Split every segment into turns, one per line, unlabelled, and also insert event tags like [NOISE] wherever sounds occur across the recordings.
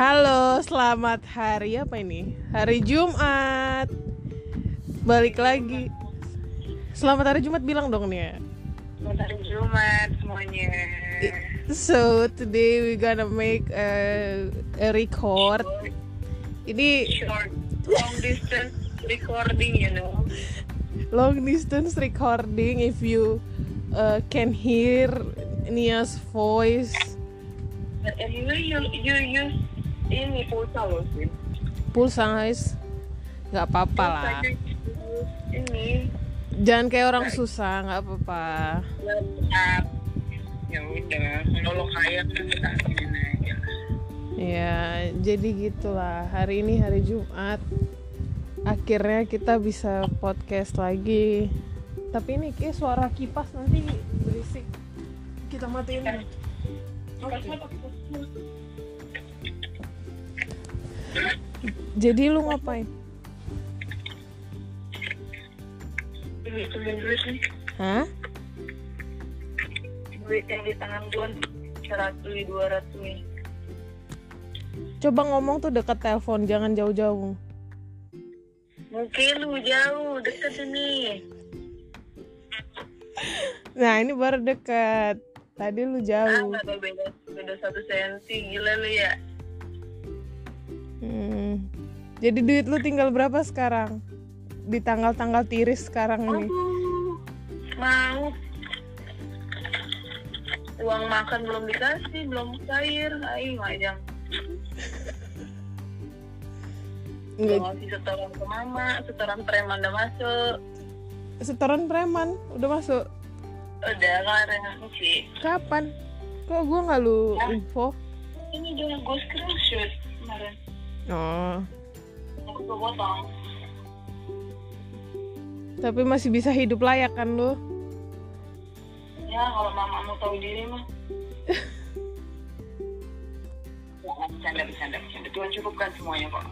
Halo, selamat hari apa ini? Hari Jumat. Balik lagi. Selamat hari Jumat bilang dong nih ya.
Selamat hari Jumat semuanya.
So today we gonna make a, a record. Ini
Short, long distance recording, you know.
long distance recording. If you uh, can hear Nia's voice,
But anyway, you you use ini pulsa loh sih.
pulsa guys, nggak apa-apa lah.
Ini
Jangan kayak orang susah, nggak apa-apa.
Ya udah, kalau kaya kan aja.
Ya, jadi gitulah. Hari ini hari Jumat. Akhirnya kita bisa podcast lagi. Tapi ini kayak suara kipas nanti berisik. Kita matiin. deh. Jadi lu ngapain?
Duit nih.
Hah?
Duit yang di tangan gue seratus dua ratus nih.
Coba ngomong tuh deket telepon, jangan jauh-jauh.
Mungkin lu jauh, deket ini.
Nah, ini baru deket. Tadi lu
Ah,
jauh.
ada beda, beda satu senti, gila lu ya.
Hmm. Jadi duit lu tinggal berapa sekarang? Di tanggal-tanggal tiris sekarang ini.
Aduh, mau. Uang makan belum dikasih, belum cair. Ayo ngajang.
Nggak,
Belum ngasih setoran ke mama, setoran preman udah masuk.
setoran preman udah masuk.
Udah kemarin sih.
Kapan? Kok gua nggak lu
Ya.
info?
Ini udah gue screenshot kemarin.
Oh,
gue potong.
tapi masih bisa hidup layak kan lu?
Ya kalau mama mau tahu diri mah. Jangan [LAUGHS] bercanda, bercanda, bercanda. Tuhan cukupkan semuanya kok.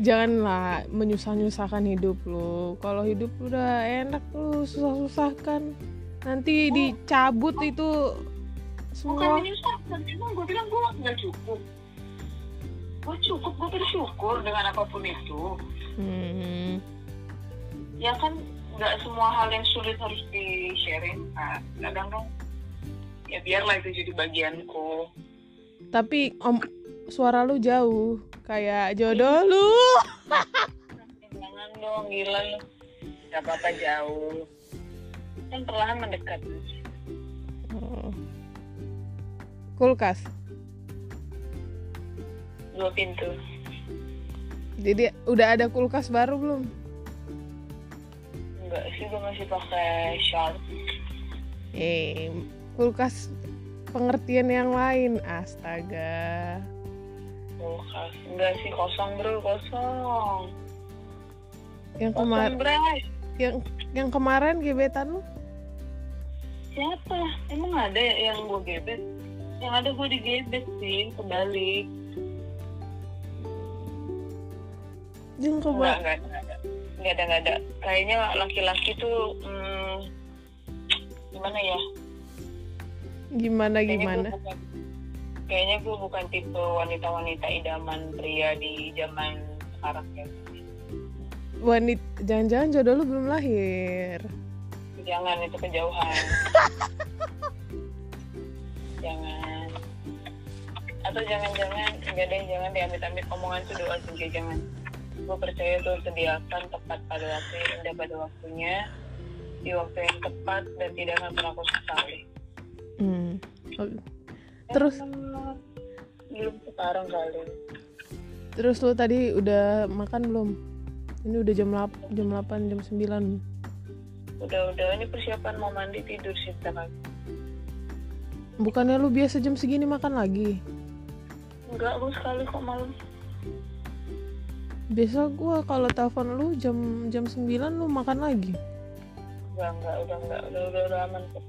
Janganlah menyusah-nyusahkan hidup lu. Kalau hidup udah enak lu susah-susahkan. Nanti dicabut itu
Bukan
semua.
menyusahkan, emang gue bilang gue nggak cukup. Gue cukup, gue bersyukur dengan apa pun itu.
Hmm.
Ya kan nggak semua hal yang sulit harus di sharing. Nah, kadang kan ya biarlah itu jadi bagianku.
Tapi om suara lu jauh kayak jodoh lu.
Jangan dong, gila lu. Gak apa-apa jauh. Kan perlahan mendekat.
Oh. Kulkas.
Dua pintu.
Jadi udah ada kulkas baru belum?
Enggak sih, gue masih pakai sharp.
Eh, kulkas pengertian yang lain. Astaga.
Kulkas. Enggak sih, kosong bro, kosong.
Yang kemarin yang yang kemarin gebetan lu?
Siapa? Emang ada yang gue gebet? Yang ada gue digebet sih, kebalik.
Kemarin
enggak, enggak ada. Enggak ada, enggak ada. Kayaknya laki-laki tuh, hmm, gimana ya?
gimana
Kayaknya
gimana?
Gue bukan, kayaknya gue bukan tipe wanita-wanita idaman pria di zaman sekarang ya.
Wanit jangan-jangan jodoh lu belum lahir.
Jangan, itu kejauhan. [LAUGHS] jangan. Atau jangan-jangan, enggak deh, jangan diambil-ambil omongan tuh doa sih, jangan. Gue percaya tuh sediakan tepat pada waktu yang indah pada waktunya, di waktu yang tepat dan tidak akan pernah aku sesali.
Hmm. Oh, Terus
Eh, belum sekarang kali.
terus lu tadi udah makan belum? Ini udah jam 8, jam 8, jam 9.
Udah-udah ini persiapan mau mandi tidur sih lagi.
Bukannya lu biasa jam segini makan lagi?
Enggak, gue sekali kok malam.
Biasa gua kalau telepon lu jam jam 9 lu makan lagi.
Enggak, enggak, udah enggak, udah udah, udah aman kok.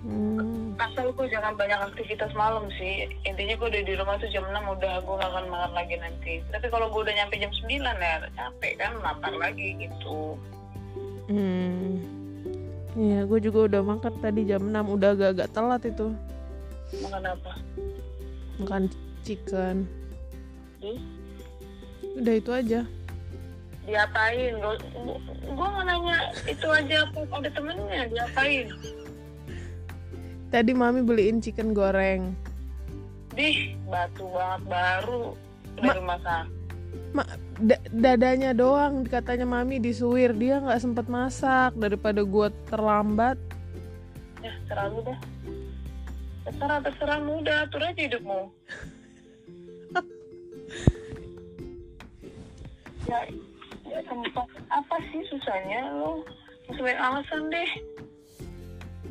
Hmm.
Asal gue jangan banyak aktivitas malam sih. Intinya gue udah di rumah tuh jam 6 udah gue gak akan makan lagi nanti. Tapi kalau gue udah nyampe jam 9 ya capek kan lapar lagi gitu.
Hmm. Iya, gue juga udah makan tadi jam 6 udah agak-agak telat itu.
Makan apa?
Makan chicken
Ih,
udah itu aja.
Diapain? Gue gue nggak nanya itu aja aku ada temennya? Diapain?
Tadi mami beliin chicken goreng.
Dih, batu banget baru dari rumah sakit.
Ma, da- dadanya doang katanya mami disuir. Dia nggak sempet masak daripada gua terlambat.
Ya, terserah lu dah. Terserah, terserah. Mu udah atur aja hidupmu. [LAUGHS] ya, ya apa sih susahnya? Lo? Sesuai alasan deh.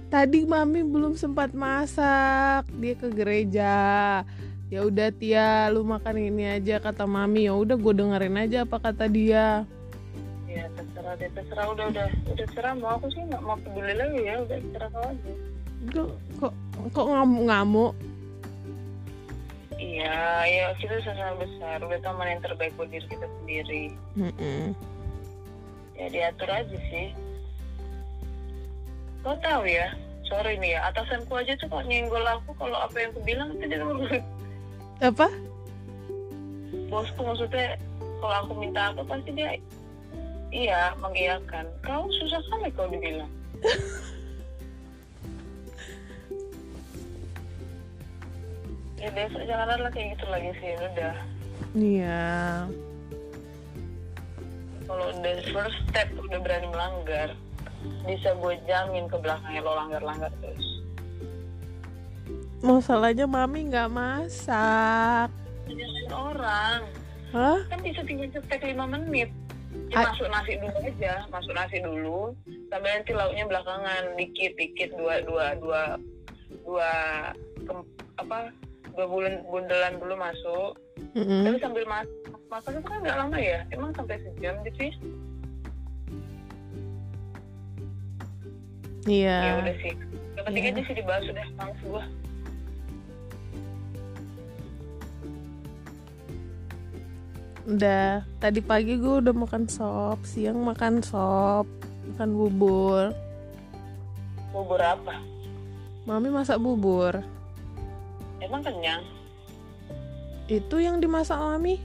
tadi mami belum sempat masak dia ke gereja. Ya udah Tia lu makan ini aja kata mami. Ya udah gue dengerin aja apa kata dia.
Ya terserah deh, terserah. Udah udah udah terserah. Mau aku sih nggak mau peduli lagi ya. Udah terserah kau aja.
Kok kok kok ngamuk ngamuk
Iya, ya kita sama besar udah tahu mana yang terbaik buat diri kita sendiri.
Mm-mm.
Ya diatur aja sih. Kau tahu ya, sorry nih ya, atasanku aja tuh kok nyenggol aku kalau apa yang aku bilang itu dia nurut.
apa
Bosku maksudnya kalau aku minta apa pasti dia iya mengiyakan. Kau susah kali kau dibilang. [LAUGHS] ya besok jangan lah kayak gitu lagi sih udah.
iya
Kalau udah first step udah berani melanggar, bisa gue jamin ke belakangnya lo langgar-langgar terus.
masalahnya mami nggak masak
Jangan orang.
hah
kan bisa tinggal cetek 5 menit ya,
A-
masuk nasi dulu aja masuk nasi dulu sampai nanti lauknya belakangan dikit dikit dua dua dua dua kem- apa dua bulan bundelan dulu masuk.
Mm-mm.
tapi sambil masak masak itu kan nggak lama ya? Emang sampai sejam gitu sih?
Iya.
Ya udah sih. Yang penting aja sih dibahas udah males gua.
Udah. Tadi pagi gue udah makan sop siang makan sop makan bubur.
Bubur apa?
Mami masak bubur
emang kenyang?
Itu yang dimasak mami?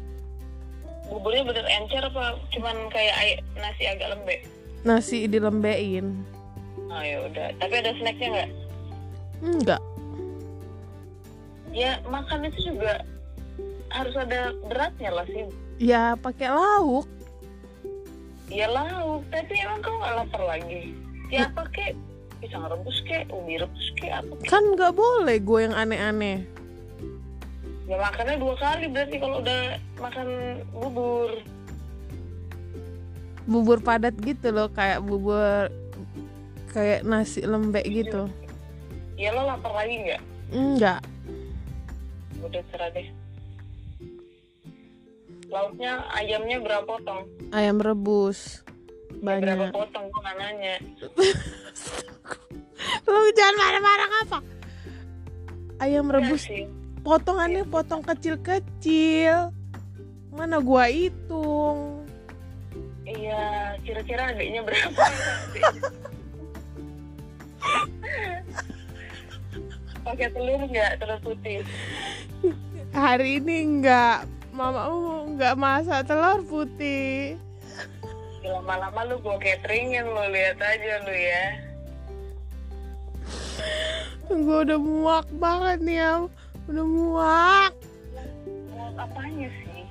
Buburnya bener encer apa cuman kayak air, nasi agak lembek?
Nasi dilembein
oh ya udah. Tapi ada snacknya nggak?
Enggak
ya makan itu juga harus ada beratnya lah sih.
Ya pakai lauk.
Ya lauk tapi emang kau nggak lapar lagi? Ya apa kek pisang rebus kek ubi rebus kek apa kek?
Kan nggak boleh gue yang aneh-aneh.
Ya makannya dua kali berarti kalau udah makan bubur.
Bubur padat gitu loh kayak bubur kayak nasi lembek gitu.
Ya lo lapar lagi nggak?
Enggak
udah cerah deh. Lauknya ayamnya berapa potong?
Ayam rebus
Ya, berapa
banyak.
potong gue nggak nanya. [LAUGHS]
Lu jangan marah-marah apa? Ayam
Ya
rebus.
sih.
Potongannya potong kecil-kecil. Mana gua hitung?
Iya kira-kira adiknya berapa? [LAUGHS] Pakai telur nggak? Telur putih.
Hari ini enggak mama nggak masak telur putih.
Ya, lama-lama lu gua cateringin lu lihat aja lu ya.
Gue udah muak banget nih ya udah muak.
Mau apanya sih?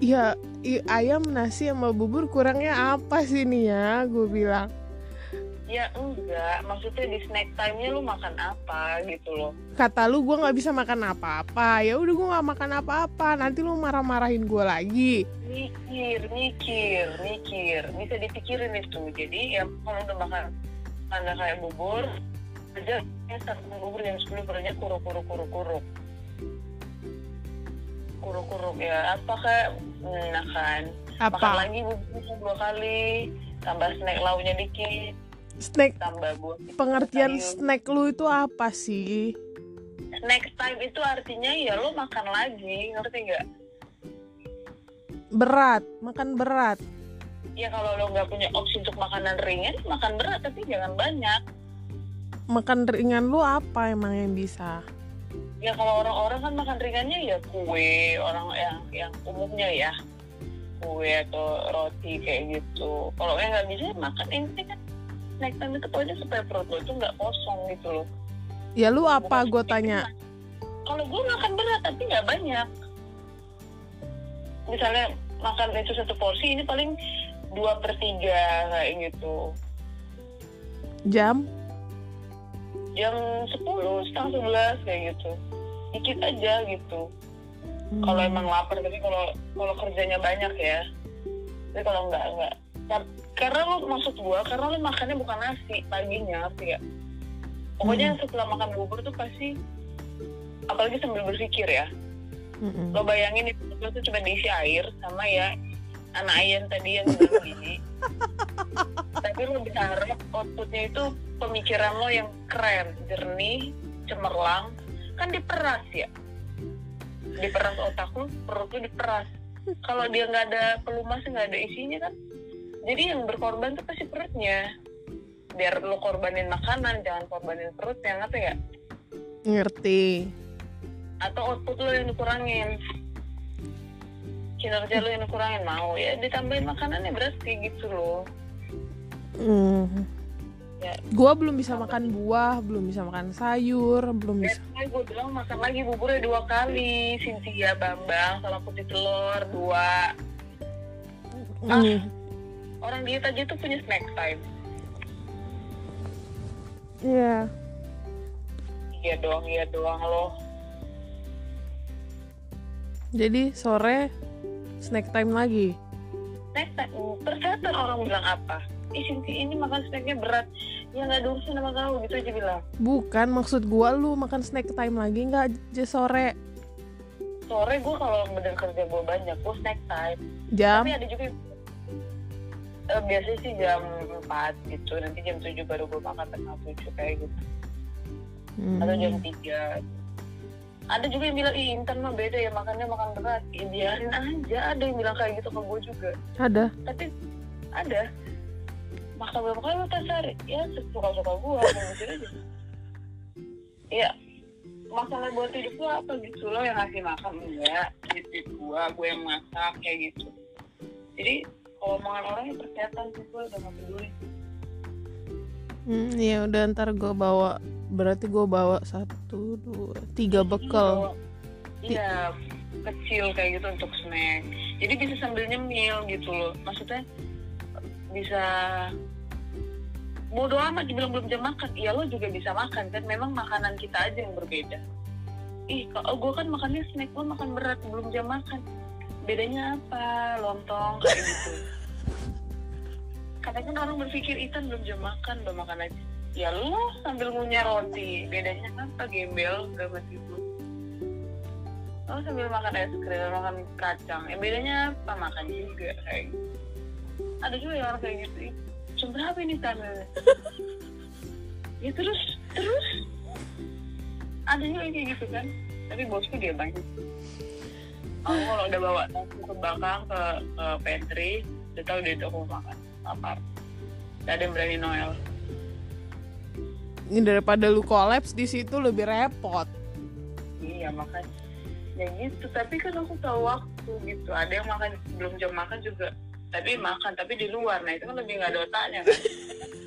Ya ayam nasi sama bubur kurangnya apa sih nih ya? Gue bilang
ya enggak. Maksudnya di snack time-nya lu makan apa gitu loh.
Kata lu gue nggak bisa makan apa-apa. Ya udah gue nggak makan apa-apa. Nanti lu marah-marahin gue lagi.
Mikir mikir mikir. Bisa dipikirin itu. Jadi ya kalau udah makan anda kayak bubur aja ya makan bubur jam 10 barunya kuruk kuruk kuruk kuruk kuruk kuruk ya. Apa kayak nah kan? Makan
apa
lagi buburnya dua kali tambah snack lauknya dikit
snack pengertian
sayur.
snack lu itu apa sih?
Snack time itu artinya ya lo makan lagi ngerti nggak?
Berat makan berat.
Ya kalau lo nggak punya opsi untuk makanan ringan makan berat tapi jangan banyak.
Makan ringan lu apa emang yang bisa?
Ya kalau orang-orang kan makan ringannya ya kue orang yang yang umumnya ya. Kue atau roti kayak gitu. Kalau yang nggak bisa makan ini kan snack time itu pokoknya supaya perut lo itu nggak kosong gitu loh.
Ya lu apa? Gue tanya.
kalau gue makan berat tapi nggak banyak. Misalnya makan itu satu porsi ini paling dua per tiga kayak gitu.
Jam?
Jam 10, setengah 11 kayak gitu. Dikit aja gitu.
Hmm.
kalau emang lapar tapi kalau kalau kerjanya banyak ya. Tapi kalau enggak Kar- karena lo maksud gua karena lo makannya bukan nasi paginya ngerti ya pokoknya setelah makan bubur tuh pasti apalagi sambil berpikir ya.
Mm-mm.
lo bayangin itu tuh cuma diisi air sama ya anak ayam tadi yang bilang [LAUGHS] gini tapi lo bisa harap outputnya itu pemikiran lo yang keren jernih cemerlang. Kan diperas ya. Diperas otak lo perut lo diperas. Kalau dia nggak ada pelumasnya nggak ada isinya kan jadi yang berkorban tuh pasti perutnya biar lo korbanin makanan jangan korbanin perut yang apa ya
ngerti
atau output lo yang dikurangin kinerja lo yang dikurangin mau ya ditambahin makanannya berarti gitu loh
Hmm.
Ya.
Gua belum bisa makan buah, belum bisa makan sayur, belum bisa.
Biasanya gue bilang makan lagi buburnya dua kali Cynthia Bambang sama putih telur dua Ah. Orang diet aja tuh punya snack time.
Iya.
iya doang iya doang lo.
Jadi sore snack time lagi.
snack time persetan orang bilang apa? Ih ini makan snacknya berat. Ya nggak ada urusan sama kamu gitu aja bilang.
Bukan maksud gua lu makan snack time lagi nggak aja sore?
Sore gue kalau bener kerja gue banyak gue snack time.
Jam.
tapi ada juga eh, biasanya sih jam 4 gitu. Nanti jam 7 baru gue makan tengah 7 kayak gitu.
Hmm.
atau jam 3 ada juga yang bilang ih Intan mah beda ya makannya makan berat. Ya biarin [LAUGHS] aja ada yang bilang kayak gitu ke gue juga.
Ada.
tapi ada. Makan berapa kali lo sehari? Ya suka suka gue gitu aja. Ya masalah buat hidup gue apa gitu? Lo yang ngasih makan enggak hidup gue gue yang masak kayak gitu. Jadi kalau omongan orang ya persetan sih gue udah gak peduli
Hmm, ya udah ntar gua bawa berarti gua bawa satu dua tiga bekal.
Iya, kecil kayak gitu untuk snack. Jadi bisa sambil nyemil gitu loh. Maksudnya bisa bodo amat dibilang belum jam makan. Iya lo juga bisa makan kan. Memang makanan kita aja yang berbeda. Ih, kalau gue kan makannya snack, lo makan berat belum jam makan. Bedanya apa? Lontong kayak gitu. Kadang kan orang berpikir Itan belum jam makan, belum makan aja. Ya lo sambil ngunyah roti. Bedanya apa? Gembel, gak masih Oh sambil makan es krim, makan kacang. Yang bedanya apa? Makan juga kayak gitu. Ada juga yang orang kayak gitu. "Ih, Jam berapa ini tanah? [LAUGHS] ya terus, terus. Ada juga kayak gitu kan. Tapi bosku dia banyak. Aku kalau udah bawa nasi ke belakang ke, ke pantry, udah tahu dia tuh aku makan. Lapar. Gak ada yang berani Noel.
Ini daripada lu kolaps di situ lebih repot.
Iya makanya ya gitu tapi kan aku tahu waktu gitu ada yang makan belum jam makan juga tapi makan tapi di luar nah itu kan lebih nggak ada otaknya kan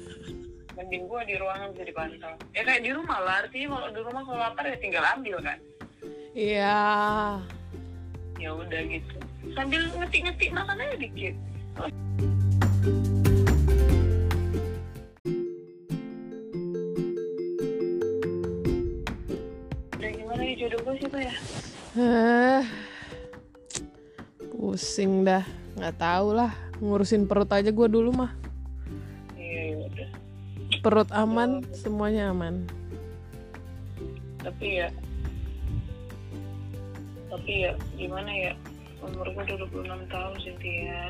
[LAUGHS] mending gua di ruangan bisa dipantau ya kayak di rumah lah artinya kalau di rumah kalau lapar ya tinggal ambil kan
Iya.
Ya udah gitu sambil ngetik-ngetik makan aja dikit udah gimana ya jodoh gue sih tuh ya
Eh, pusing dah. Nggak tahu lah. Ngurusin perut aja gua dulu mah.
iya ya udah
Perut aman, semuanya aman.
tapi ya tapi ya gimana ya umur gue udah 26 tahun Cynthia.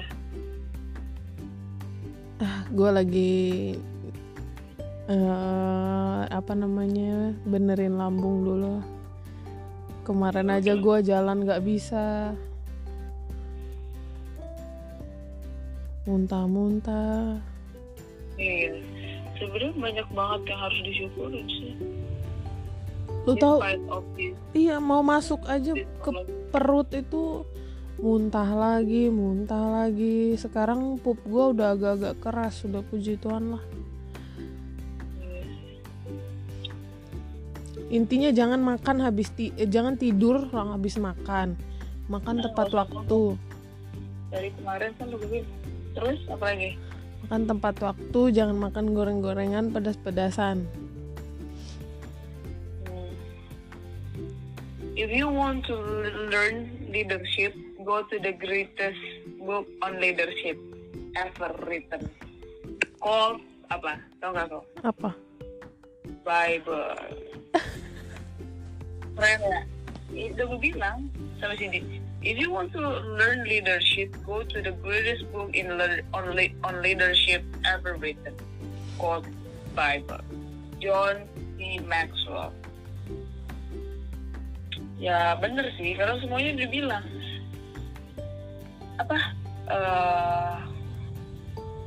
Gue lagi eh apa namanya benerin lambung dulu. Kemarin aja gue jalan nggak bisa. Muntah-muntah.
Iya. Sebenarnya banyak banget yang harus disyukurin sih
lu tahu iya mau masuk aja ke perut itu muntah lagi muntah lagi. Sekarang pup gua udah agak-agak keras sudah puji Tuhan lah. Intinya jangan makan habis ti eh, jangan tidur lang habis makan. Makan tepat waktu.
dari kemarin kan lu terus apa lagi?
Makan tempat waktu jangan makan goreng-gorengan pedas-pedasan
If you want to learn leadership, go to the greatest book on leadership ever written. Called apa? Tahu nggak kau?
apa
Bible. [LAUGHS] Keren ya? Itu gue bilang sama Cindy. If you want to learn leadership, go to the greatest book in lear- on, le- on leadership ever written, called Bible. John C. Maxwell. Ya bener sih, karena semuanya udah bilang apa eh,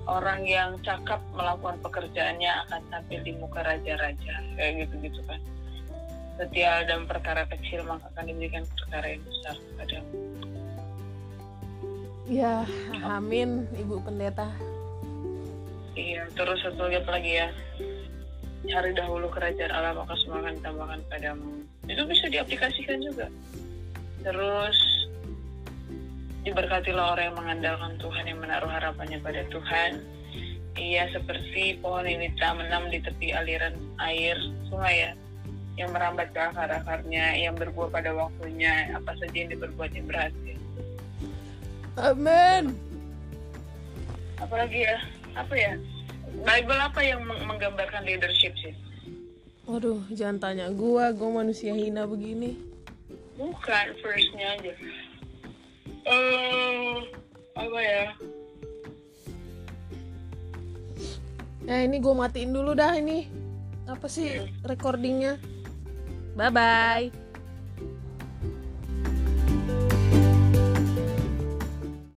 orang yang cakap melakukan pekerjaannya akan tampil di muka raja-raja kayak gitu-gitu kan. Setia dalam perkara kecil maka akan diberikan perkara yang besar kepadamu.
ya amin ibu pendeta
Iya, terus satu lagi apa lagi ya? Cari dahulu kerajaan Allah maka semua akan ditambahkan padamu. Itu bisa diaplikasikan juga. Terus diberkatilah orang yang mengandalkan Tuhan yang menaruh harapannya pada Tuhan. Ia seperti pohon ini tak menam di tepi aliran air sungai ya, yang merambat ke akar-akarnya, yang berbuah pada waktunya, apa saja yang diperbuatnya berhasil.
amin
Apalagi ya, apa ya? Bible apa yang meng- menggambarkan leadership sih?
waduh jangan tanya gua gua manusia hina begini
Bukan, firstnya aja. Eh, apa ya?
Nah ini gue matiin dulu dah ini Apa sih recordingnya Bye bye